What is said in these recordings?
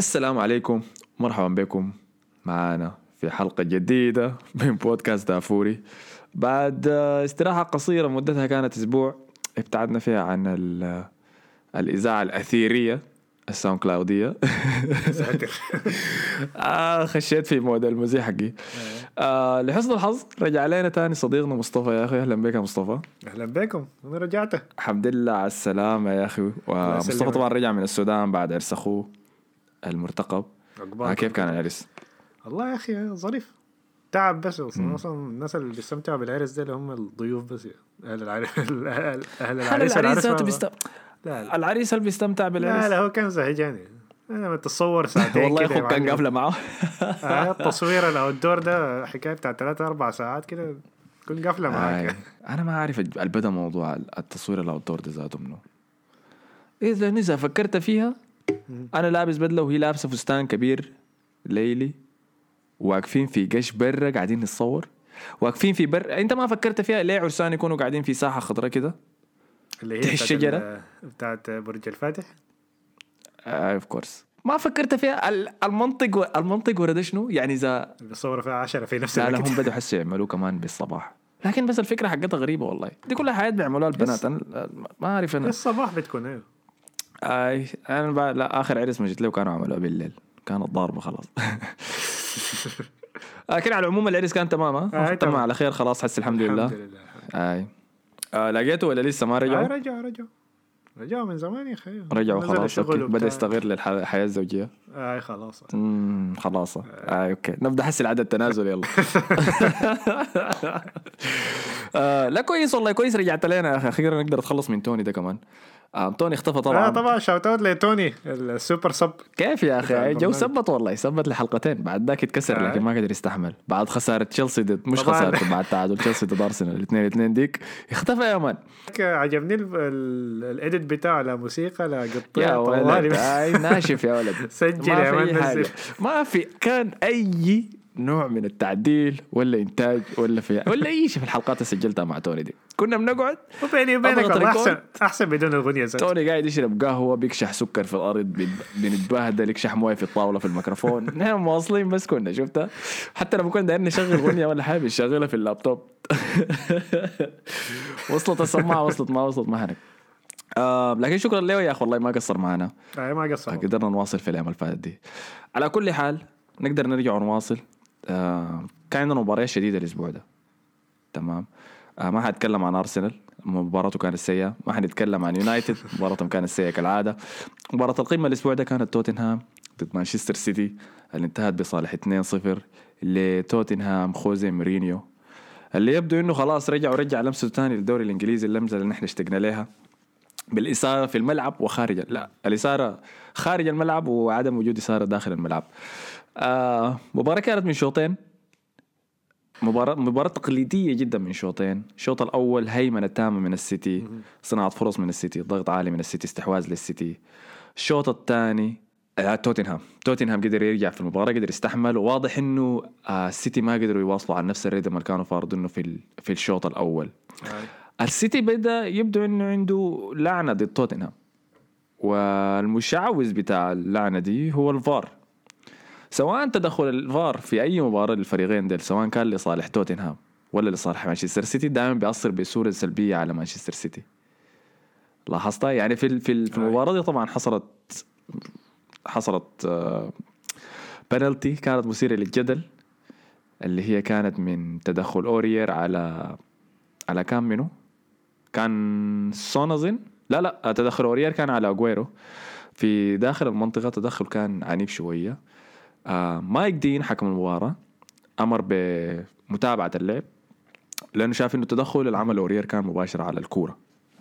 السلام عليكم. مرحبا بكم معانا في حلقة جديدة من بودكاست دافوري. بعد استراحة قصيرة مدتها كانت أسبوع ابتعدنا فيها عن ال- الإذاعة الأثيرية الساوند كلاودية آه خشيت في mood المزيح حقي. آه لحسن الحظ رجع علينا تاني صديقنا مصطفى يا أخي. أهلا بك يا مصطفى. أهلا بكم. أنا رجعت الحمد لله على السلامة يا أخي. ومصطفى. طبعا رجع من السودان بعد عرس أخوه. المرتقب آه أخباركم؟ كيف كان العرس؟ والله يا أخي ظريف تعب بس أصلا أصلا الناس اللي بيستمتعوا بالعرس ده اللي هم الضيوف بس يعني. أهل العرس أهل هل العريس العريس ما- ذاته بيست... لا لا, العريس هل بيستمتع لا, بالعرس؟ لا هو كان زهجاني أنا لما تتصور ساعتين والله أخوك كان. قافله معاه آه، التصوير ال outdoor ده حكاية بتاع ثلاثة أربع ساعات كده كل قافله آي. معاك أنا ما عارف البدا موضوع التصوير ال outdoor ده ذاته منه لأنه اذا فكرت فيها أنا لابس بدلة وهي لابسة فستان كبير ليلي. واقفين في قش برا قاعدين نتصور. واقفين في بر أنت ما فكرت فيها؟ ليه عرسان يكونوا قاعدين في ساحة خضراء كده؟ اللي هي تحت بتاعت برج الفاتح؟ of course ما فكرت فيها. ال- المنطق و... المنطق ورا ده شنو؟ يعني إذا بيصوروا فيها عشرة في نفس لا لا الوقت هم بدوا حسوا يعملوه كمان بالصباح. لكن بس الفكرة حقتها غريبة والله. دي كلها حياة بيعملوها البنات. أنا ما أعرف أنا. الصباح بتكون إيه آي أنا بعد لا آخر عرس ما جيت له كانوا عملوها بالليل. كانت ضاربة خلاص. لكن على العموم العرس كان تمام ها؟ تم تمام. على خير خلاص حس الحمد لله. الحمد لله. آي. آه لقيته ولا لسه ما آه رجعوا؟ رجع رجع رجعوا من زمان يا أخي رجعوا خلاص. بدأ. يستغل الح- الحياة الزوجية. آي خلاص. امم خلاص. آه. okay. نبدأ حس العدد تنازل يلا. آه لا كويس والله كويس رجعت لنا يا أخي. أخيرا نقدر نتخلص من توني ده كمان. آه توني اختفى طبعا. آه طبعا shout out لتوني ال super sub. كيف يا أخي؟ جو. سبت والله سبت لحلقتين. بعد ذاك اتكسر آه. لكن ما قدر يستحمل. بعد خسارة تشيلسي ضد مش. خسارة بعد تعادل تشيلسي ضد ارسنال الاثنين الاثنين ديك. اختفى يا man. عجبني ال- ال- ال edit بتاعه لا موسيقى لا قطيع يا ولد ناشف يا ولد. سجل يا man. ما في كان أي نوع من التعديل ولا إنتاج ولا في ولا أي شيء في الحلقات اللي سجلتها مع توني دي. كنا بنقعد. وبيني وبينك. احسن أحسن بدون الاغنيه توني قاعد يشرب قهوة بيكشح سكر في الأرض بن- بنتبهدل يكشح موية في الطاولة في الميكروفون. نحن مواصلين بس كنا شفتها؟ حتى لما كنا دايرين نشغل اغنيه ولا حاجة بنشغلها في اللابتوب. وصلت السماعة وصلت ما وصلت ما حنك آه لكن شكرا له يا أخي والله ما قصر معنا. أي ما قصر. قدرنا نواصل في الأيام اللي فاتت دي. على كل حال نقدر نرجع ونواصل. كان عندنا مباريات شديدة الأسبوع ده. تمام؟ آه ما حنتكلم عن أرسنال مباراته كانت سيئة. ما حنتكلم عن يونايتد مباراتهم كانت سيئة كالعادة. مباراة القمة الأسبوع ده كانت توتنهام ضد مانشستر سيتي اللي انتهت بصالح 2-0 لتوتنهام خوزي مورينيو. اللي يبدو إنه خلاص رجع ورجع لمسته ثاني للدوري الإنجليزي اللمسة اللي نحن اشتقنا لها. بالإثارة في الملعب وخارج لا الإثارة خارج الملعب وعدم وجود إثارة داخل الملعب. آه مباراة كانت من شوطين. مباراة مباراة تقليدية جدا من شوطين. الشوط الأول هيمنة تامة من السيتي صناعة فرص من السيتي ضغط عالي من السيتي استحواذ للسيتي. الشوط الثاني آه توتنهام. توتنهام قدر يرجع في المباراة قدر يستحمل. وواضح إنه آه السيتي ما قدروا يواصلوا على نفس الريتم اللي كانوا فارضينه في في الشوط الأول. السيتي بدأ يبدو إنه عنده لعنة ضد توتنهام. والمشعوذ بتاع اللعنة دي هو الفار. سواء تدخل الفار في أي مباراة للفريقين ديل سواء كان لصالح توتنهام ولا لصالح مانشستر سيتي دائما بيأثر بصورة سلبية على مانشستر سيتي. لاحظتها يعني في في ال- في المباراة دي طبعا حصلت حصلت آه، بنالتي كانت مثيرة للجدل اللي هي كانت من تدخل أوريير على على كام منه كان سون اظن لا لا تدخل أوريير كان على اجويرو في داخل المنطقة تدخل كان عنيف شوية. آه مايك دين حكم المباراة أمر بمتابعة اللعب لأنه شاف إنه التدخل اللي عمله اوريير كان مباشر على الكورة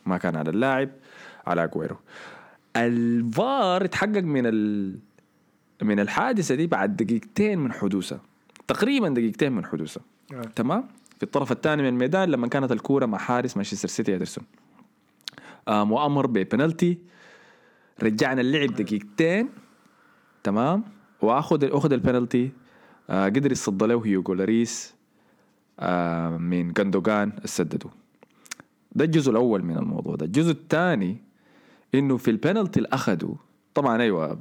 ما كان على اللاعب على أجويرو. الفار اتحقق من ال... من الحادثة دي بعد دقيقتين من حدوثها تقريبا دقيقتين من حدوثها آه. تمام؟ في الطرف الثاني من الميدان لما كانت الكورة مع حارس مانشستر سيتي أدرسون. آه مؤمر ببنالتي. رجعنا اللعب دقيقتين. تمام؟ واخذ اخذ البنالتي. آه قدر يصد له هيوغو لاريس آه من جندوجان سددوا ده الجزء الأول من الموضوع ده. الجزء الثاني إنه في البنالتي اللي اخذوا طبعا أيوه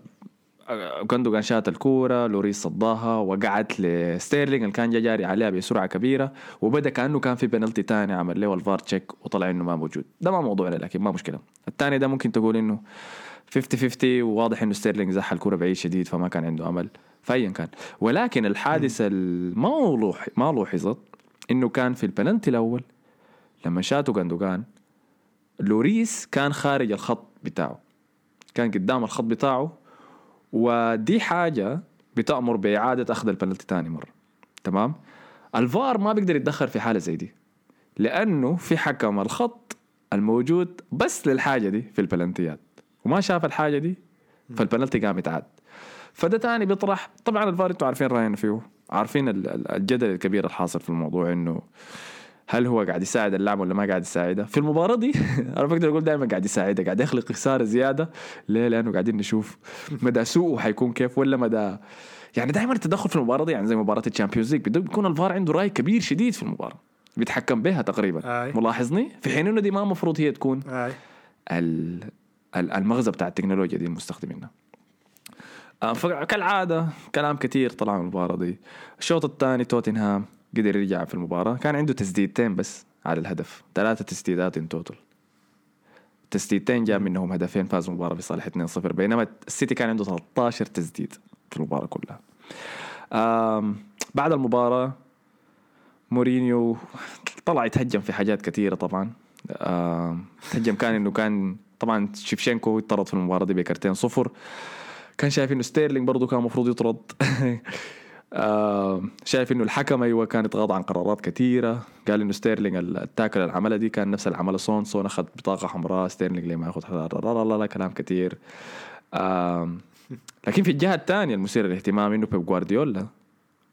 جندوجان شات الكورة لوريس صداها وقعت لستيرلينج اللي كان جا جاري عليها بسرعة كبيرة وبدأ كأنه كان في بنالتي تاني عمل له ال VAR check وطلع إنه ما موجود. ده ما موضوعنا لكن ما مشكلة. الثاني ده ممكن تقول إنه 50 50 وواضح إنه ستيرلينج زح الكوره بعيد شديد فما كان عنده أمل. فايا كان. ولكن الحادثه ما ما لوحظت إنه كان في البنالتي الأول لما شاتوا جندوجان لوريس كان خارج الخط بتاعه. كان قدام الخط بتاعه ودي حاجة بتأمر بإعادة أخذ البنالتي تاني مرة. تمام؟ الفار ما بيقدر يتدخل في حالة زي دي لأنه في حكم الخط الموجود بس للحاجة دي في البلنتيات وما شاف الحاجة دي فالبنالتي قام يتعاد. فده تاني بيطرح طبعا الفار أنتوا عارفين راينا فيه عارفين الجدل الكبير الحاصل في الموضوع إنه هل هو قاعد يساعد اللاعب ولا ما قاعد يساعده؟ في المباراة دي أنا بقدر أقول دائما قاعد يساعده قاعد يخلق اثاره زيادة. ليه؟ لأنه قاعدين نشوف مدى سوءه حيكون كيف ولا مدى يعني دائما التدخل في المباراة دي يعني زي مباراة الشامبيونز ليج بيكون الفار عنده رأي كبير شديد في المباراة. بيتحكم بها تقريبا. آي. ملاحظني؟ في حين إنه دي ما المفروض هي تكون آي. المغزى بتاع التكنولوجيا دي المستخدمينها آه، فكالعاده كلام كثير طلع من المباراة دي. الشوط الثاني توتنهام قدر يرجع في المباراة. كان عنده تسديدتين بس على الهدف. ثلاثة تسديدات in total تسديدتين جاب منهم هدفين فاز المباراة بصالح 2-0 بينما السيتي كان عنده 13 تسديد في المباراة كلها. بعد المباراة مورينيو طلع يتهجم في حاجات كثيره طبعا. تهجم كان إنه كان طبعا زينشينكو يطرد في المباراة دي بكرتين صفر. كان شايف إنه ستيرلينج برضه كان المفروض يطرد. آه شايف إنه الحكم أيوه كان يتغاضى عن قرارات كثيرة. قال إنه ستيرلينج ال tackle اللي عملها دي كان نفس اللي عمله سون سون أخذ بطاقة حمراء ستيرلينج ليه ما ياخذ لا لا لا كلام كثير. آه لكن في الجهة الثانية المثير للاهتمام إنه بيب جوارديولا.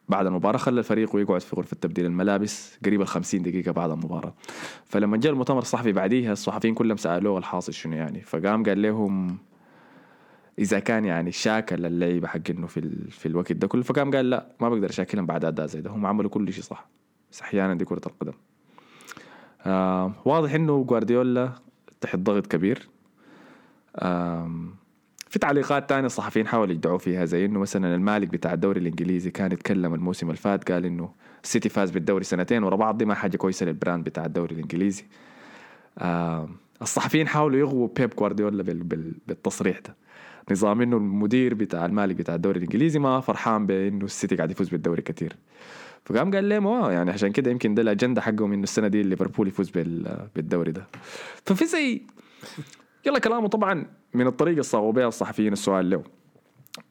بعد المباراة خلى الفريق ويقعد في غرفة تبديل الملابس قريب ال 50 دقيقة بعد المباراة. فلما جاء المؤتمر الصحفي بعديها الصحفيين كلهم سألوه الحاصل شنو يعني. فقام قال لهم إذا كان يعني شاكل اللعيبة حق إنه في ال... في الوقت ده كله فقام قال لا ما بقدر أشاكلهم بعد أداء زي ده. هم عملوا كل شيء صح بس أحيانا دي كرة القدم. آه واضح إنه جوارديولا تحت ضغط كبير. آه في تعليقات تانية الصحفيين حاولوا يدعوا فيها زي إنه مثلا المالك بتاع الدوري الإنجليزي كان يتكلم الموسم اللي فات قال إنه السيتي فاز بالدوري سنتين ورا بعض دي ما حاجة كويسة لل brand بتاع الدوري الإنجليزي. آه الصحفيين حاولوا يغووا بيب جوارديولا بالتصريح ده. نظام إنه المدير بتاع المالك بتاع الدوري الإنجليزي ما فرحان بإنه السيتي قاعد يفوز بالدوري كثير فقام قال لهم آه يعني عشان كده يمكن ده الأجندة حقهم إنه السنة دي ليفربول يفوز بالدوري ده. ففي زي يلا كلامه طبعا من الطريقة الصاغوا بها الصحفيين السؤال له.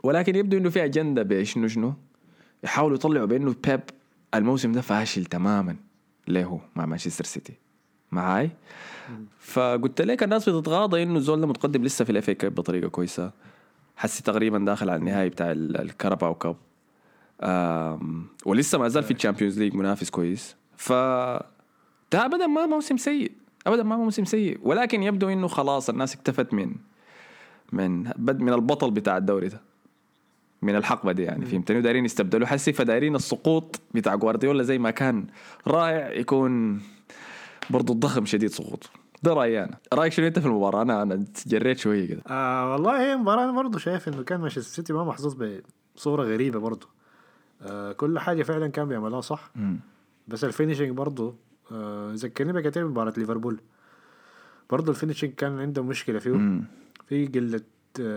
ولكن يبدو إنه في أجندة بشنو شنو؟ يحاولوا يطلعوا بإنه بيب الموسم ده فاشل تماما. له مع مانشستر سيتي. معاي؟ فقلت لك الناس بتتغاضى إنه الزول ده متقدم لسه في ال FA Cup بطريقة كويسة. حسي تقريبا داخل على النهائي بتاع الكاراباو كاب ولسه ما زال في الشامبيونز ليج منافس كويس. ف ده ابدا ما موسم سيء. ابدا ما موسم سيء. ولكن يبدو إنه خلاص الناس اكتفت من من بد من البطل بتاع الدوري ده. من الحقبة دي يعني فهمتني؟ ودايرين يستبدلوا. حسي فدايرين السقوط بتاع جوارديولا زي ما كان رائع يكون برضو الضخم شديد سقوط. ده رأيي أنا. رأيك شنو أنت في المباراة؟ أنا أنا جريت شوية كده. آه والله هي مباراة أنا برضه شايف إنه كان مانشستر سيتي ما محظوظ بصورة غريبة برضه آه كل حاجة فعلا كان بيعملها صح. م. بس ال finishing برضه آه ذكرني بكثير مباراة ليفربول. برضه ال finishing كان عنده مشكلة فيه. م. في قلة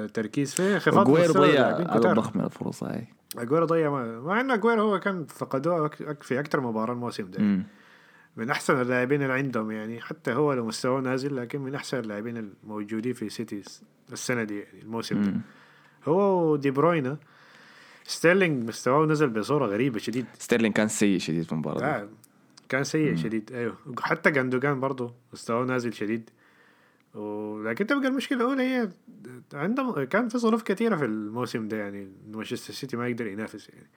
تركيز فيه انخفاض أجويرو ضيع ضخم الفرص هاي أجويرو ضيع مع انه أجويرو هو كان فقدوه في أكثر مباراة الموسم ده. م. من أحسن اللاعبين اللي عندهم يعني حتى هو لو مستواه نازل لكن من أحسن اللاعبين الموجودين في سيتي السنة دي يعني الموسم ده. هو ودي بروين. ستيرلينج مستواه نزل بصورة غريبة شديد. ستيرلينج كان سيء شديد في المباراة آه كان سيء مم. شديد. أيوه. حتى جاندوجان برضه مستواه نازل شديد. ولكن تبقى المشكلة الأولى هي عندهم كان في ظروف كثيره في الموسم ده يعني مانشستر سيتي ما يقدر ينافس يعني.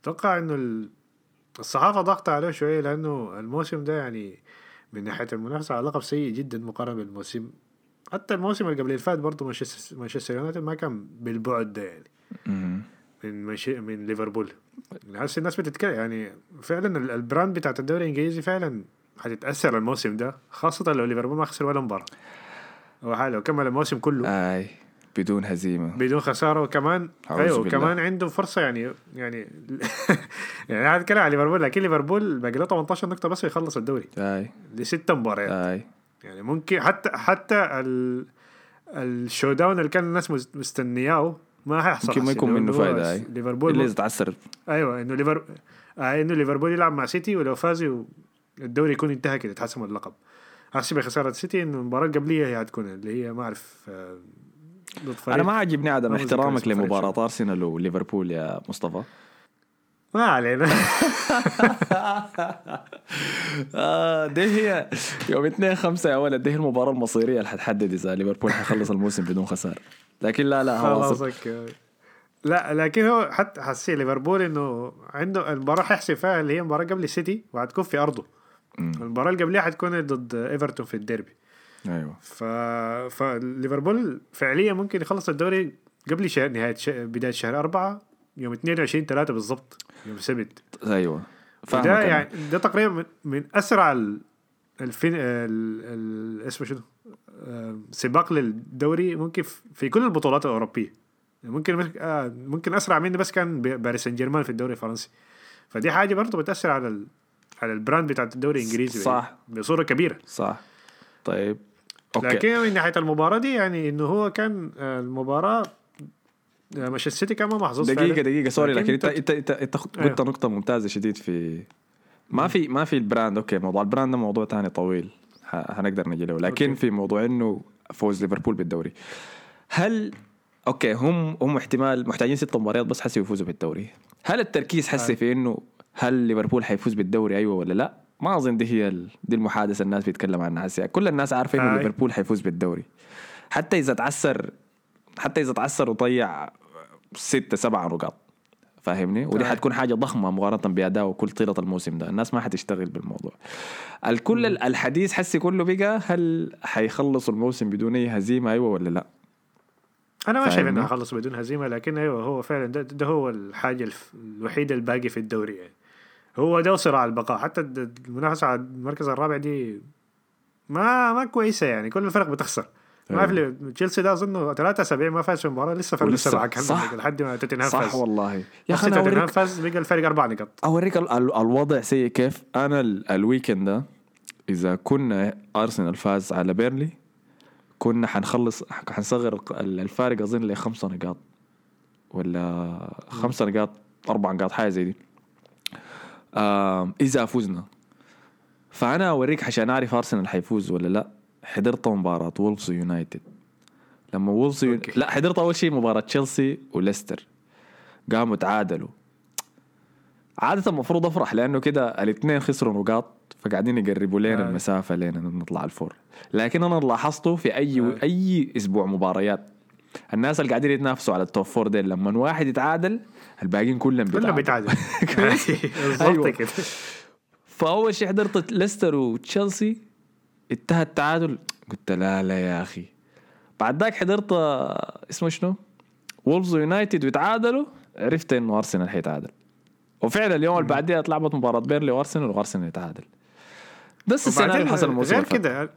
أتوقع إنه الصحافة ضغط عليه شوية لأنه الموسم ده يعني من ناحية المنافسة على اللقب سيء جدا مقارنة بالموسم. حتى الموسم اللي قبل اللي فات برضه مانشستر مانشستر يونايتد ما كان بالبعد ده يعني. من مشي من ليفربول. هسه الناس بتتكلم يعني فعلا ال brand بتاعت الدوري الإنجليزي فعلا حتتأثر الموسم ده خاصة لو ليفربول ما خسر ولا مباراة. هو حاله كمل الموسم كله. أي بدون هزيمة. بدون خسارة وكمان أيوه. وكمان عنده فرصة يعني يعني يعني أنا هتكلم على ليفربول لكن ليفربول باقي له 18 نقطة بس يخلص الدوري. أي. لست مباريات. أي. يعني ممكن حتى حتى ال ال showdown اللي كان الناس مس- مستنياه ما هيحصل ممكن ما. يكون منه فايدة هو أي. ليفربول الا م- اذا تعثر أيوه إنه ليفر آه إنه ليفربول يلعب مع سيتي ولو فاز الدوري يكون انتهى كده تحسم اللقب. هسي بخسارة سيتي إنه المباراه القبليه هي هتكون اللي هي ما أعرف آه، أنا ما عاجبني عدم احترامك لمباراة أرسنال وليفربول يا مصطفى. ما علينا. آه دي هي يوم 2 5 يا ولد دي هي المباراة المصيرية اللي حتحدد إذا ليفربول حيخلص الموسم بدون خسارة. لكن لا لا خلاص. لا لكن هو حتى حسي ليفربول إنه عنده المباراة حيحسب فيها اللي هي مباراة قبل السيتي وهتكون في أرضه. المباراة اللي قبلها حتكون ضد إيفرتون في الديربي. أيوه. ف... فليفربول فعليا ممكن يخلص الدوري قبل شهر نهاية ش... بداية شهر أربعة. يوم 22 3 بالضبط يوم سبت. أيوه فاهمك ده أنا. يعني ده تقريبا من, من أسرع ال... الفين ال... ال... اسمه شنو؟ سباق للدوري ممكن في- كل البطولات الأوروبية. ممكن آه، ممكن أسرع منه بس كان باريس سان جيرمان في الدوري الفرنسي. فدي حاجة برضه بتأثر على ال... على ال brand بتاعت الدوري الإنجليزي صح. بصورة كبيرة. صح. طيب okay. لكن من ناحية المباراة دي يعني إنه هو كان آه، المباراة مانشستر سيتي ما محظوظ دقيقة فعلاً. دقيقة sorry لكن انت انت انت, انت قلت أيوه. نقطة ممتازة شديد في ما في ما في ال brand okay موضوع ال brand ده موضوع تاني طويل حنقدر نجي له لكن okay. في موضوع إنه فوز ليفربول بالدوري هل okay هم هم احتمال محتاجين ست مباريات بس حسي يفوزوا بالدوري هل التركيز حسي. في إنه هل ليفربول حيفوز بالدوري أيوه ولا لا ما أظن دي هي ال... دي المحادثة الناس بيتكلم عنها كل الناس عارفه إنه. ليفربول حيفوز بالدوري حتى إذا تعثر حتى إذا تعثر وضيع ستة سبعة نقاط فاهمني؟ ودي. حتكون حاجة ضخمة مقارنة بأداء كل طيلة الموسم ده. الناس ما حتشتغل بالموضوع. الكل الحديث حسي كله بقى هل حيخلصوا الموسم بدون أي هزيمة؟ أيوة ولا لا؟ أنا ما شايف؟ إنه خلص بدون هزيمة لكن أيوه هو فعلا ده, ده هو الحاجة الوحيدة الباقي في الدوري يعني. هو ده صراع البقاء. حتى المنافسة على المركز الرابع دي ما ما كويسة يعني. كل الفرق بتخسر. ما أعرف ليه، تشيلسي ده اظنه ثلاثة اسابيع ما فاز في المباراة لسه فرق سبعه كان. لحد ما توتنهام فاز. صح والله. يا أنا توتنهام فاز بقى الفرق أربع نقاط. ال- الوضع سيء. كيف؟ ال- ال weekend ده إذا كنا أرسنال فاز على بيرلي كنا حنخلص حنصغر الفارق أظن لخمسة نقاط ولا خمسة نقاط أربع نقاط حاجة زي دي. آه إذا فزنا. فأنا أوريك عشان أعرف أرسنال حيفوز ولا لا. حضرت مباراة وولفز يونايتد لما وولفز يون... لا حضرت أول شيء مباراة تشيلسي وليستر قاموا تعادلوا عادة المفروض أفرح لأنه كده الاثنين خسروا نقاط فقاعدين يقربوا لنا آه. المسافة لنا نطلع ال four لكن أنا لاحظته في أي آه. أي أسبوع مباريات الناس اللي قاعدين يتنافسوا على ال top four ديل لما واحد يتعادل الباقيين كلهم كله بيتعادلوا بيتعادل كويس؟ بالضبط أيوة. كده فأول شيء حضرت ليستر وتشيلسي انتهى التعادل. قلت لا لا يا أخي. بعد ذاك حضرت آه، اسمه شنو؟ وولفز ويونايتد ويتعادلوا عرفت إنه أرسنال حيتعادل. وفعلا اليوم اللي بعديها اتلعبت مباراة بيرلي وارسنال وارسنال يتعادل. بس السيناريو وبعدين حصل الموسم غير اللي. كده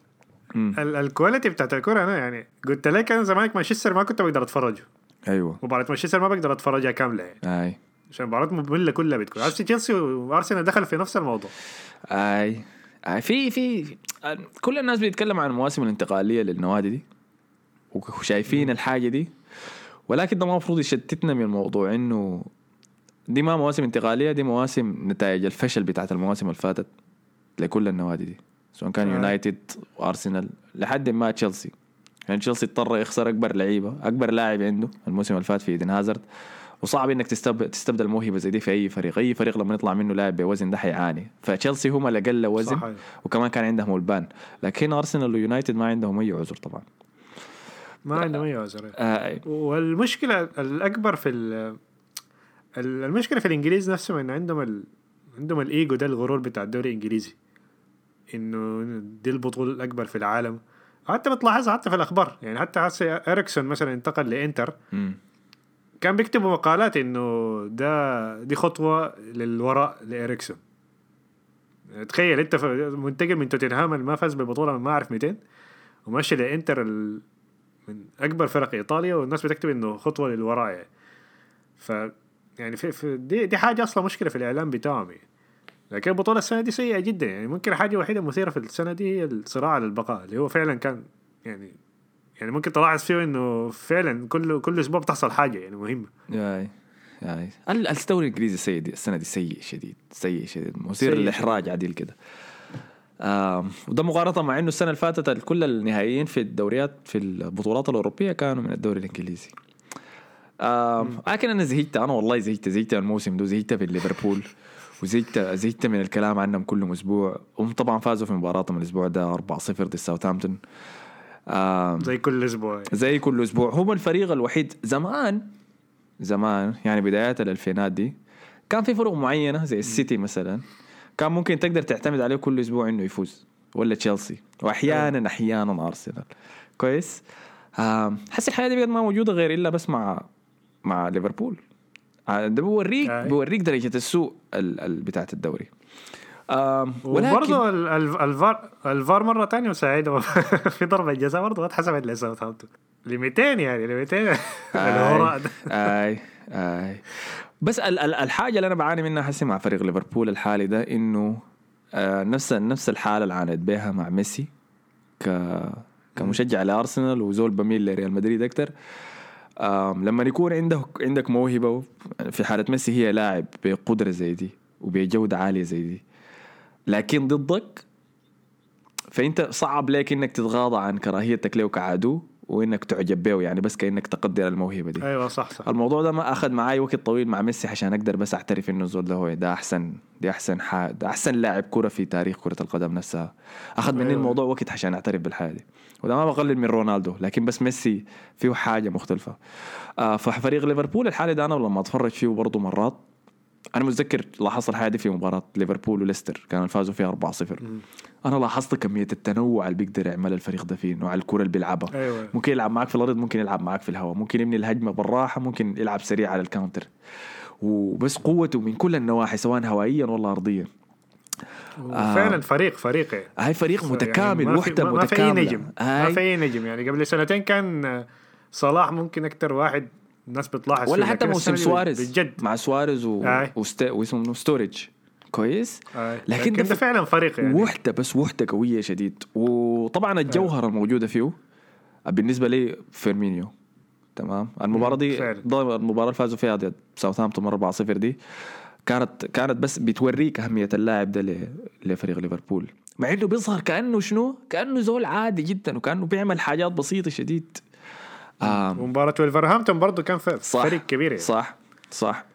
ال- ال quality بتاعت الكوره أنا يعني قلت لك أنا زمانك مانشستر ما كنت بقدر أتفرجه. أيوه. مباراة مانشستر ما بقدر اتفرجها كاملة يعني. أي. عشان مباراة مملة كلها بتكون. عرفت تشيلسي وأرسنال دخل في نفس الموضوع. أي. في في كل الناس بيتكلم عن المواسم الانتقالية للنوادي دي وشايفين الحاجة دي ولكن ده ما المفروض يشتتنا من الموضوع إنه دي ما مواسم انتقالية دي مواسم نتائج الفشل بتاعت المواسم اللي فاتت لكل النوادي دي سواء كان آه. يونايتد وارسنال لحد ما تشيلسي. يعني تشيلسي اضطر يخسر أكبر لعيبة أكبر لاعب عنده الموسم اللي فات في إيدن هازارد. وصعب إنك تستب... تستبدل موهبة زي دي في أي فريق. أي فريق لما يطلع منه لاعب بوزن ده حيعاني. فتشيلسي هم اللي قل وزن صح أيوة. وكمان كان عندهم البان. لكن ارسنال ويونايتد ما عندهم أي عذر طبعا. ما عندهم أي عذر. آه والمشكلة الأكبر في ال- ال- المشكلة في الإنجليز نفسهم إن عندهم ال... عندهم الإيجو ده الغرور بتاع الدوري الإنجليزي. إنه دي البطولة الأكبر في العالم. حتى بتلاحظها حتى في الأخبار. يعني حتى هسه إريكسون مثلا انتقل لإنتر. مم. كان بيكتبوا مقالات إنه ده دي خطوة للوراء لإريكسون تخيل أنت ف- منتقل من توتنهام اللي ما فاز بالبطولة من ما أعرف 200 وماشي لإنتر ال... من أكبر فرق إيطاليا والناس بتكتب إنه خطوة للوراء. يعني ف يعني في, في دي, دي حاجة أصلا مشكلة في الإعلام بتاعهم. يعني. لكن البطولة السنة دي سيئة جدا. يعني ممكن الحاجة الوحيدة المثيرة في السنة دي هي الصراع على البقاء اللي هو فعلا كان يعني يعني ممكن تلاحظ فيه إنه فعلا كل كل أسبوع بتحصل حاجة يعني مهمة. ياي ياي. ال- الدوري الإنجليزي سيء دي السنة دي؟ سيء شديد سيء شديد. مثير للإحراج عديل كده. وده مقارنة مع إنه السنة اللي فاتت كل النهائيين في الدوريات في البطولات الأوروبية كانوا من الدوري الإنجليزي. لكن أنا زهقت. أنا والله زهقت. زهقت من الموسم ده. زهقت في ليفربول. وزهقت زهقت من الكلام عنهم كل أسبوع. هم طبعا فازوا في مباراتهم الأسبوع ده 4-0 ضد ساوثهامبتون. زي كل أسبوع. زي كل أسبوع. هم الفريق الوحيد زمان زمان يعني بدايات الألفينات دي كان في فرق معينة زي السيتي مثلا كان ممكن تقدر تعتمد عليه كل أسبوع إنه يفوز. ولا تشيلسي. واحيانا أحيانا أرسنال. كويس؟ حس الحياة دي بجد ما موجودة غير إلا بس مع مع ليفربول. آه، ده بيوريك أي. بيوريك درجة السوء ال- ال- بتاعت الدوري. ولكن وبرضه ال- ال- الفار الفار مرة ثانية مساعده في ضربة جزاء برضه اتحسبت لساوثهامبتون ل 200 يعني ل 200 الهراء ده آي آي. بس ال- ال- الحاجة اللي أنا بعاني منها حسي مع فريق ليفربول الحالي ده إنه آه نفس نفس الحالة اللي عانيت بيها مع ميسي ك كمشجع لأرسنال وزول بميل لريال مدريد أكثر لما يكون عندك عندك موهبة في حالة ميسي هي لاعب بقدرة زي دي وبجودة عالية زي دي لكن ضدك فأنت صعب لك إنك تتغاضى عن كراهيتك له كعدو وإنك تعجب به يعني بس كأنك تقدر الموهبة دي. أيوه صح صح. الموضوع ده ما أخذ معي وقت طويل مع ميسي عشان أقدر بس أعترف إنه الزول ده هو ده أحسن دي أحسن ح... ده أحسن لاعب كرة في تاريخ كرة القدم نفسها. أخذ مني أيوة. الموضوع وقت عشان أعترف بالحاجة دي. وده ما بقلل من رونالدو لكن بس ميسي فيه حاجة مختلفة. آه ففريق ليفربول الحالي ده أنا لما أتفرج فيه برضه مرات أنا متذكر لاحظت الحاجة دي في مباراة ليفربول وليستر كانوا فازوا فيها 4-0 أنا لاحظت كمية التنوع اللي بيقدر يعملها الفريق ده فيه نوع الكرة اللي بيلعبها. أيوه ممكن يلعب معك في الأرض ممكن يلعب معك في الهواء ممكن يبني الهجمة بالراحة ممكن يلعب سريع على الكاونتر. وبس قوته من كل النواحي سواء هوائيا ولا ارضيا. وفعلا فريق فريق. يعني هاي فريق يعني متكامل في- وحدة ما- ما في أي متكاملة. نجم ما في أي نجم. يعني قبل سنتين كان صلاح ممكن أكثر واحد الناس بتلاحظ ولا حتى موسم سواريز بجد. مع سواريز و... وست... واسمه ستوريدج. كويس؟ آه. لكن ده فعلا فريق يعني. وحدة بس وحدة قوية شديد. وطبعا الجوهرة الموجودة فيه بالنسبة لي فيرمينيو. تمام؟ المباراة دي المباراة اللي فازوا فيها ضد ساوثهامبتون 4-0 دي. كانت كانت بس بتوريك أهمية اللاعب ده لفريق ليفربول. مع إنه بيظهر كأنه شنو؟ كأنه زول عادي جدا وكأنه بيعمل حاجات بسيطة شديد. آم. ومباراة ولفرهامبتون برضه كان صح. فريق كبير يعني. صح. صح.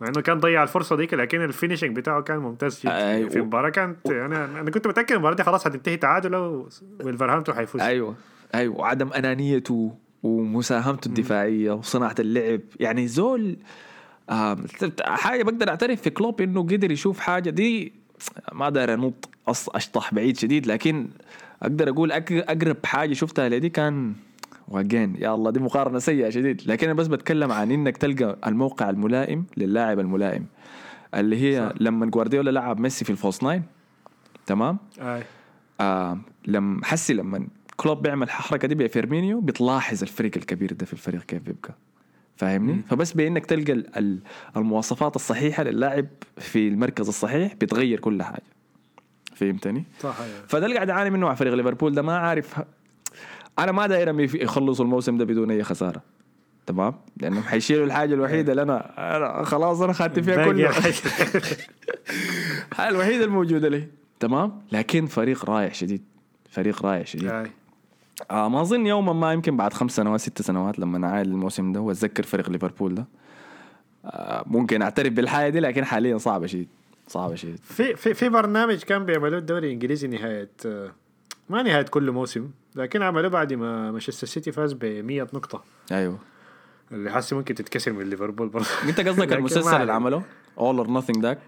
مع إنه كان ضيع الفرصة ديك لكن ال finishing بتاعه كان ممتاز جدا. أي، يعني في و- مباراة كانت أنا أنا كنت متأكد المباراة دي خلاص هتنتهي تعادل و- ولفرهامبتون حيفوز أيوه. أيوه. وعدم انانيته ومساهمته الدفاعية وصناعة اللعب. يعني زول آه حاجة بقدر أعترف في كلوب إنه قدر يشوف حاجة دي ما داير أنط أشطح بعيد شديد لكن أقدر أقول أقرب حاجة شفتها لدي كان واجين يا الله دي مقارنة سيئة شديد لكن أنا بس بتكلم عن إنك تلقى الموقع الملائم للاعب الملائم اللي هي صح. لما جوارديولا لعب ميسي في ال false nine تمام آه. آه لما حسي لما كلوب بيعمل الحركة دي بفيرمينيو بتلاحظ الفرق الكبير ده في الفريق كيف بيبقى فاهمني؟ مم. فبس بإنك تلقى ال- ال- المواصفات الصحيحة للاعب في المركز الصحيح بتغير كل حاجة فهمتني؟ صح. فده اللي قاعد أعاني منه مع فريق ليفربول ده ما عارف أنا ما داير يخلصوا الموسم ده بدون أي خسارة. تمام؟ لأنهم حيشيلوا الحاجة الوحيدة اللي أنا, أنا خلاص أنا خدت فيها حاجة. الحاجة. الوحيدة الموجودة لي. تمام؟ لكن فريق رائع شديد. فريق رائع شديد. آه. آه ما أظن يوما ما يمكن بعد خمس سنوات ست سنوات لما نعايل الموسم ده وأتذكر فريق ليفربول ده. آه ممكن أعترف بالحاجة دي لكن حاليا صعبة شديد. صعبة شديد. في في في برنامج كان بيعملوه الدوري الإنجليزي نهاية آه، ما نهاية كل موسم لكن عملوه بعد ما مانشستر سيتي فاز ب 100 نقطة. أيوه. اللي حاسس ممكن تتكسر من ليفربول برضه. أنت قصدك المسلسل. اللي عمله؟ all or nothing ذاك؟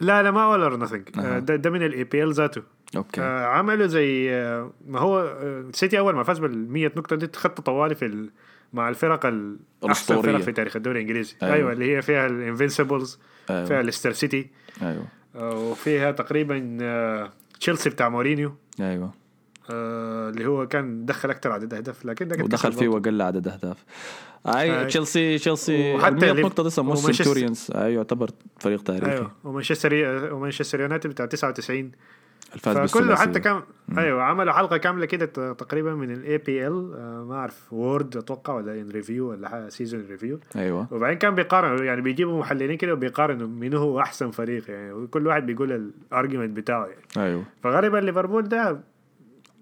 لا لا ما all or nothing أها. ده, ده من ال EPL ذاته. okay. آه، عملوا زي آه، ما هو آه، سيتي أول ما فاز بال 100 نقطة دي خط طوالي في ال... مع الفرق ال- أحسن الأسطورية. فرق في تاريخ الدوري الإنجليزي. أيوة. أيوه, اللي هي فيها ال Invincibles أيوة. فيها ليستر سيتي. أيوه. آه، وفيها تقريبا آه، تشيلسي بتاع مورينيو. أيوه. آه اللي هو كان دخل أكثر عدد أهداف لكن ودخل كسب فيه. واقل عدد أهداف. أي. تشيلسي تشيلسي وحتى 100 ليف- نقطه ده سموه ومانشستر- سنتوريانز اي يعتبر فريق تاريخي. أيوه ومانشستر ومانشستر يونايتد بتاع 99 الفاز فكله حتى كان أيوه عملوا حلقة كاملة كده تقريبا من الاي بي ال ما أعرف وورد أتوقع ولا ان ريفيو ولا سيزون ريفيو أيوه. وبعدين كان بيقارنوا يعني بيجيبوا محللين كده وبيقارنوا مين هو أحسن فريق يعني وكل واحد بيقول الارجيومنت بتاعه يعني. أيوه. فغالبا ليفربول ده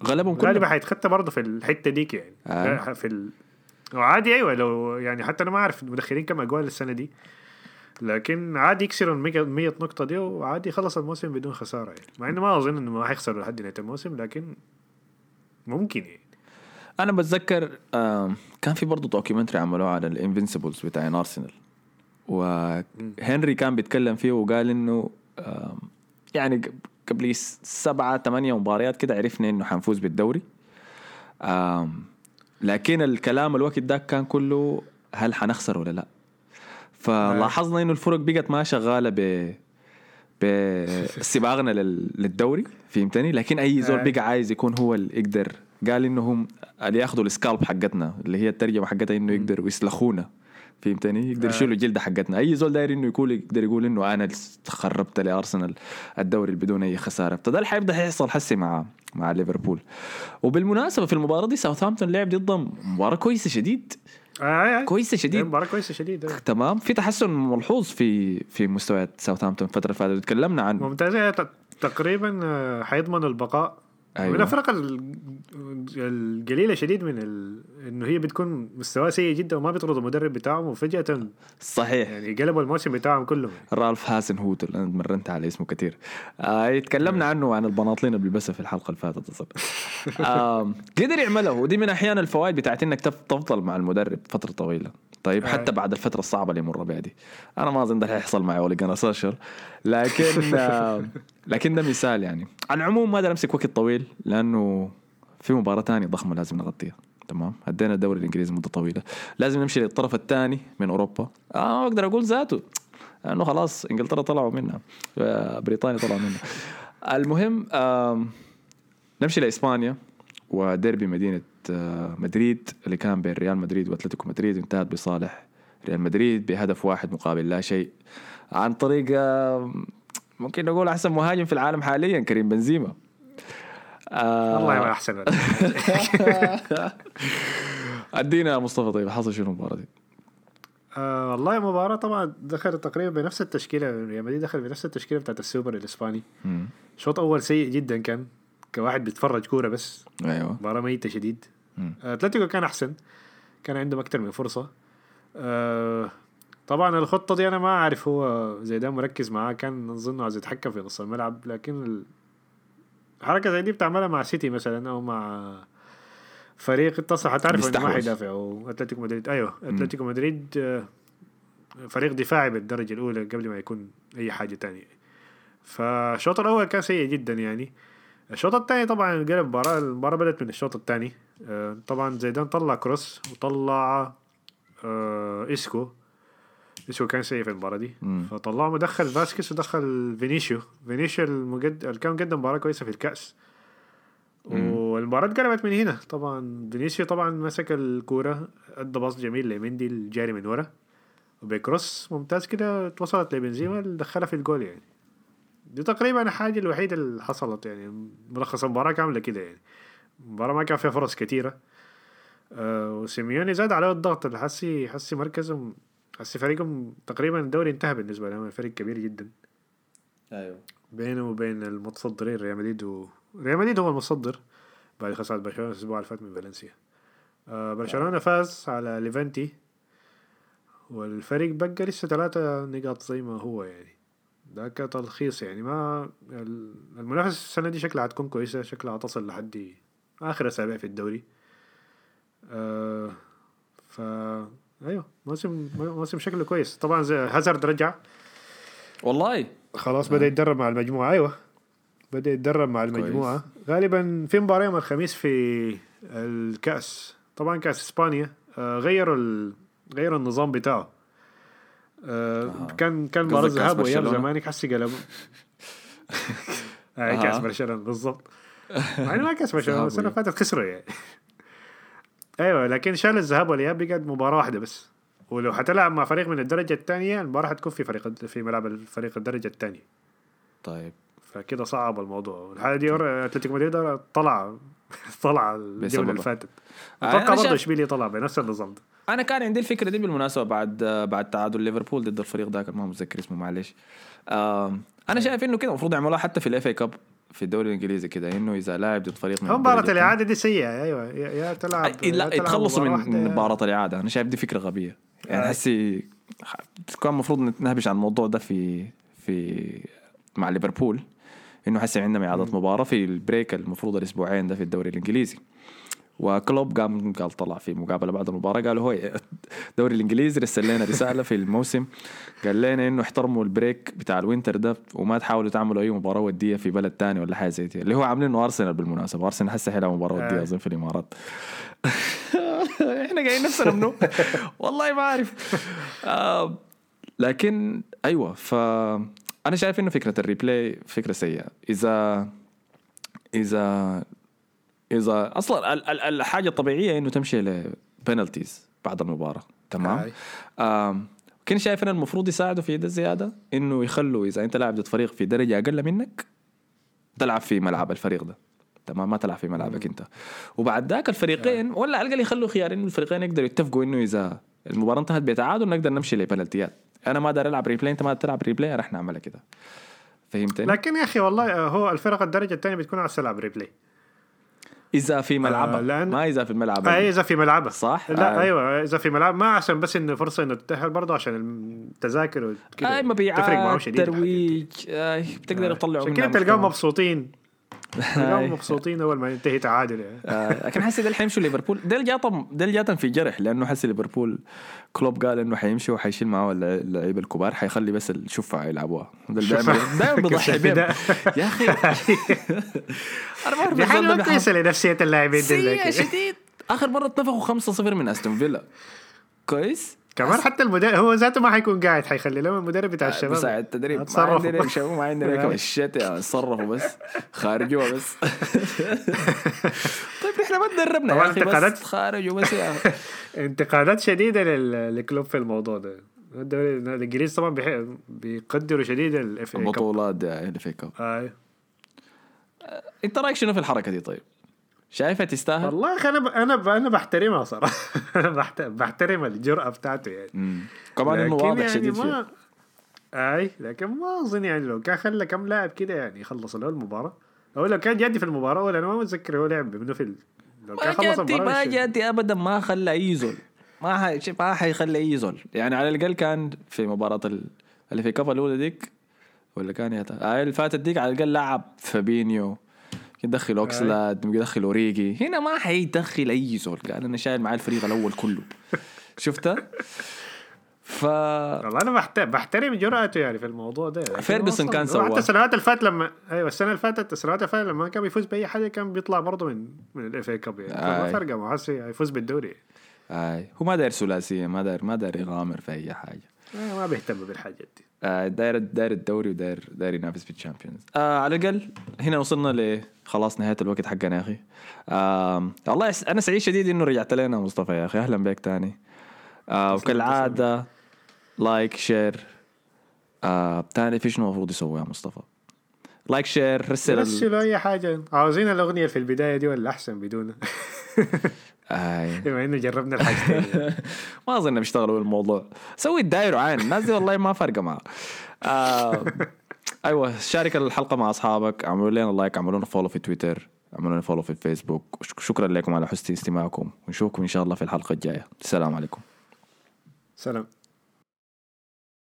غلبهم غالبا كلهم حيتخطى برضه في الحتة ديك يعني. آه. في ال... وعادي أيوه لو يعني حتى أنا ما أعرف مدخلين كم أجوال السنة دي. لكن عادي يكسروا ال 100 نقطة دي وعادي يخلص الموسم بدون خسارة يعني. مع إنه ما أظن إنه ما حيخسروا لحد نهاية الموسم لكن ممكن يعني. أنا بتذكر كان في برضه documentary عملوه على ال Invincibles بتاع ارسنال وهنري كان بيتكلم فيه وقال إنه يعني قبل سبعة ثمانية مباريات كده عرفنا إنه حنفوز بالدوري. لكن الكلام الوقت ده كان كله هل حنخسر ولا لا؟ فلاحظنا إنه الفرق بقت ما شغالة ب بسباقنا لل- للدوري فهمتني؟ لكن أي زول آه. بقى عايز يكون هو اللي يقدر. قال إنه هم اللي ياخذوا السكالب حقتنا اللي هي الترجمة حقتها إنه يقدروا يسلخونا فهمتني؟ يقدر آه. يشيلوا الجلده حقتنا. أي زول داير إنه يقول يقدر يقول إنه أنا خربت لأرسنال الدوري بدون أي خسارة. فده اللي حيبدا يحصل حسي مع مع ليفربول. وبالمناسبة في المباراة دي ساوثهامبتون لعب ضدهم مباراة كويسة شديد. آه آه آه. كويسة شديد مباراة كويسة شديد آه. تمام في تحسن ملحوظ في في مستويات ساوثهامبتون الفترة اللي فاتت تكلمنا عن ممتازة ت- تقريبا آه، حيضمنوا البقاء أيوة. من الفرق ال- القليلة شديد من ال... إنه هي بتكون مستوى سيء جدا وما بيطردوا المدرب بتاعهم وفجأة صحيح. يعني قلبوا الموسم بتاعهم كله. رالف هاسن هوت اللي أنا تمرنت على اسمه كثير. آه تكلمنا عنه وعن البناطلين اللي بيلبسها في الحلقة اللي فاتت آه قدر يعملها ودي من أحيانا الفوائد بتاعت إنك تف- تفضل مع المدرب فترة طويلة. طيب حتى أي. بعد الفترة الصعبة اللي يمر بها دي. أنا ما أظن ده حيحصل معي ولا جانا ساشر لكن آه لكن ده مثال يعني. على العموم ما أقدر أمسك وقت طويل لأنه في مباراة تانية ضخمة لازم نغطيها. تمام؟ هدينا الدوري الإنجليزي مدة طويلة. لازم نمشي للطرف الثاني من أوروبا. آه ما أقدر أقول ذاته. لأنه خلاص إنجلترا طلعوا منها. آه، بريطانيا طلعوا منها. المهم نمشي لإسبانيا وديربي مدينة آه، مدريد اللي كان بين ريال مدريد وأتلتيكو مدريد انتهت بصالح ريال مدريد بهدف واحد مقابل لا شيء عن طريق آه، ممكن نقول أحسن مهاجم في العالم حاليا كريم بنزيما آه، والله ما أحسن أدينا يا مصطفى طيب حصل شنو المباراة دي؟ آه والله مباراة طبعا دخل تقريبا بنفس التشكيلة ريال مدريد دخل بنفس التشكيلة بتاعت السوبر الإسباني. شوط أول سيء جدا كان كواحد بيتفرج كورة بس أيوه مباراة ميتة شديد. أتلتيكو كان أحسن. كان عندهم أكثر من فرصة. آه طبعا الخطة دي أنا ما أعرف هو زيدان مركز معاه كان أظن عايز يتحكم في نص الملعب لكن ال- حركة زي دي بتعملها مع سيتي مثلا أو مع فريق اتصل. حتعرف إنه ما. حيدافع. أو أتلتيكو مدريد. أيوه أتلتيكو مدريد آه، فريق دفاعي بالدرجة الأولى قبل ما يكون أي حاجة تانية. فالشوط الأول كان سيء جدا يعني. الشوط الثاني طبعا قلب المباراة المباراة بدأت من الشوط الثاني. آه، طبعا زيدان طلع كروس وطلع آه، إسكو إسكو كان سيء في المباراة دي. مم. فطلعوا مدخل فاسكيز ودخل فينيسيو. فينيسيو. اللي كان مقدم مباراة كويسة في الكأس. والمباراة اتقلبت من هنا. طبعا فينيسيو طبعا مسك الكورة أدى pass جميل لمندي الجاري من ورا. وب cross ممتاز كده اتوصلت لبنزيما دخلها في الجول يعني. دي تقريبا الحاجة الوحيدة اللي حصلت يعني. ملخص المباراة كاملة كده يعني. المباراة ما كان فيها فرص كتيرة. آه وسيميوني زاد عليه الضغط اللي حسي حسي مركزهم حسي فريقهم تقريبا الدوري انتهى بالنسبة لهم. فريق كبير جدا. أيوه. بينه وبين المتصدرين ريال مدريد و... ريال مدريد هو المتصدر بعد خسارة برشلونة الأسبوع اللي فات من فالنسيا. آه برشلونة فاز على ليفانتي. والفريق بقى لسه ثلاثة نقاط زي ما هو يعني. ده كتلخيص يعني. ما ال- المنافسة السنة دي شكلها هتكون كويسة شكلها هتصل لحد آخر أسابيع في الدوري. آه ف أيوه موسم موسم شكله كويس. طبعا زي هازارد رجع. والله. خلاص بدأ يتدرب مع المجموعة. أيوه بدأ يتدرب مع المجموعة. غالبا في مباراة يوم الخميس في الكأس. طبعا كأس إسبانيا. آه، غيروا ال... غيروا النظام بتاعه. آه آه. كان كان مباراه ذهاب واياب؟ زمانك حسي قلبوا آه. كأس برشلونة بالضبط مع إنه ما عشان ذهاب السنة اللي. فاتت خسروا يعني أيوه لكن شال الذهاب والإياب بقت مباراة واحدة بس ولو حتلعب مع فريق من الدرجة الثانية المباراة حتكون في فريق في ملعب الفريق الدرجة الثانية طيب فكده صعب الموضوع. والحاله دي أتلتيكو مدريد طلع طلع الجوله. اللي فاتت. أتوقع برضه إشبيليا طلع بنفس النظام ده. أنا كان عندي الفكرة دي بالمناسبة بعد بعد تعادل ليفربول ضد الفريق ذاك ما متذكر اسمه معلش. أنا شايف إنه كده المفروض يعملوها حتى في ال FA Cup في الدوري الإنجليزي كده إنه إذا لاعب ضد فريق من الدرجة الإعادة دي سيئة. أيوه. يا تلعب لا يتخلصوا مباراة من مباراه الإعادة. أنا شايف دي فكرة غبية. يعني آه. حسي كان المفروض نتناقش عن الموضوع ده في في مع ليفربول. إنه حسي عندنا اعاده مباراة في ال break المفروض الأسبوعين ده في الدوري الإنجليزي. وكلوب قام قال طلع في مقابلة بعد المباراة قال هو الدوري الإنجليزي رسل لنا رسالة في الموسم قال لنا إنه احترموا ال break بتاع ال winter ده وما تحاولوا تعملوا أي مباراة ودية في بلد تاني ولا حاجة زي دي. اللي هو عاملينه أرسنال بالمناسبة. أرسنال هسه حيلعب مباراة ودية آه. أظن في الإمارات. إحنا قاعدين نفسنا منو والله ما أعرف. آه لكن أيوه ف أنا شايف إنه فكرة ال replay فكرة سيئة. إذا إذا إذا أصلا ال- ال- الحاجة الطبيعية إنه تمشي ل penalties بعد المباراة. تمام؟ كنت شايف ان المفروض يساعدوا في ده الزيادة. إنه يخلوا إذا أنت لاعب ضد فريق في درجة أقل منك تلعب في ملعب الفريق ده. تمام؟ ما تلعب في ملعبك أنت. وبعد ذاك الفريقين ولا على الأقل يخلوا خيار انه الفريقين يقدروا يتفقوا إنه إذا المباراة انتهت بتعادل نقدر نمشي لبنالتيات. أنا ما دار ألعب replay أنت ما تلعب replay رح نعملها كده فهمتني؟ لكن يا أخي والله آه، هو الفرق الدرجة الثانية بتكون على تلعب replay إذا في ملعبها لأن- ما إذا في الملعب اي إذا في ملعبها صح؟ لا آه. أيوه إذا في ملعب ما عشان بس إنه فرصة إنه تتأهل برضه عشان التذاكر وكده تفرق معاهم مبيعات شديد الحاجات دي. ترويج آي بتقدر تطلعوا عشان كده منها تلقاهم. مبسوطين تلقاهم مبسوطين أول ما ينتهي تعادل يعني. آه، لكن حسي ده اللي حيمشوا ليفربول. ده اللي جاتهم ده اللي جاتهم في جرح لأنه حسي ليفربول كلوب قال إنه حيمشي وحيشيل معاه اللع- اللعيبة الكبار حيخلي بس الشفعه يلعبوها. ده اللي دائما بيضحي بيهم ده. يا أخي. أنا ما اعرف دي حاجة كويسه لنفسية اللاعبين دي شديد. آخر مرة اتنفخوا 5-0 من أستون فيلا. كويس؟ كمان حتى المدرب هو ذاته ما حيكون قاعد حيخلي لهم المدرب بتاع الشباب مساعد تدريب ما. عندنا ما عندنا كم الشت يا صرفوا بس خارجوها بس طيب إحنا ما تدربنا طبعاً انتقادات. بس خارجوا بس يا. انتقادات شديدة لل- لكلوب في الموضوع ده الدوري الإنجليزي طبعا بيقدروا شديد ال FA البطولات دي ال FA Cup آه. انت رأيك شنو في الحركة دي طيب؟ شايفها تستاهل؟ والله أنا ب... أنا ب... أنا بحترمها صراحة. بحترم الجرأة بتاعته يعني مم. كمان إنه واضح يعني شديد فيه ما... أي لكن ما أظن يعني لو كان خلى كم لاعب كده يعني يخلص له المباراة أو لو كان جدي في المباراة ولا أنا ما متذكر هو لعب منه في. لو كان خلص المباراة ما مش- جاتي ابدا ما خلى اي زول ما حي... ما حيخلي اي زول يعني على الأقل كان في مباراة ال... ال FA Cup الأولى ديك ولا كان يا آه اللي فاتت ديك على الأقل لعب فابينيو يدخل اوكسلاد يدخل أوريجي هنا ما حيدخل أي زول قال أنا شايل معاه الفريق الأول كله شفتها؟ ف والله أنا بحت... بحترم جرأته يعني في الموضوع ده فيرجسون كان سواه. حتى السنوات اللي فاتت لما أيوه السنة اللي فاتت السنوات اللي فاتت لما كان بيفوز بأي حاجة كان بيطلع برضه من من ال FA Cup يعني ما. فرقه معاه يفوز بالدوري آي. هو ما داير ثلاثية ما داير ما داير يغامر في أي حاجة ما بيهتم بالحاجات دي. آه، داير داير الدوري وداير داير ينافس بال Champions آه على الأقل هنا وصلنا ل خلاص نهاية الوقت حقنا يا أخي. آه والله يس- أنا سعيد شديد إنه رجعت لنا مصطفى يا أخي. أهلا بك تاني. آه وكالعادة like share آه تاني في شنو المفروض يسوي يا مصطفى؟ like share رسل. رسلوا أي حاجة. عاوزين الأغنية في البداية دي ولا أحسن بدونها. بما إنه جربنا الحاجتين. ما أظن بيشتغلوا بالموضوع. سوي الداير وعين الناس دي والله ما فارقة معها آه أيوه شارك الحلقة مع أصحابك. اعملوا لنا like اعملوا لنا follow في تويتر اعملوا لنا follow في الفيسبوك شكرا لكم على حسن استماعكم. ونشوفكم إن شاء الله في الحلقة الجاية. السلام عليكم. سلام.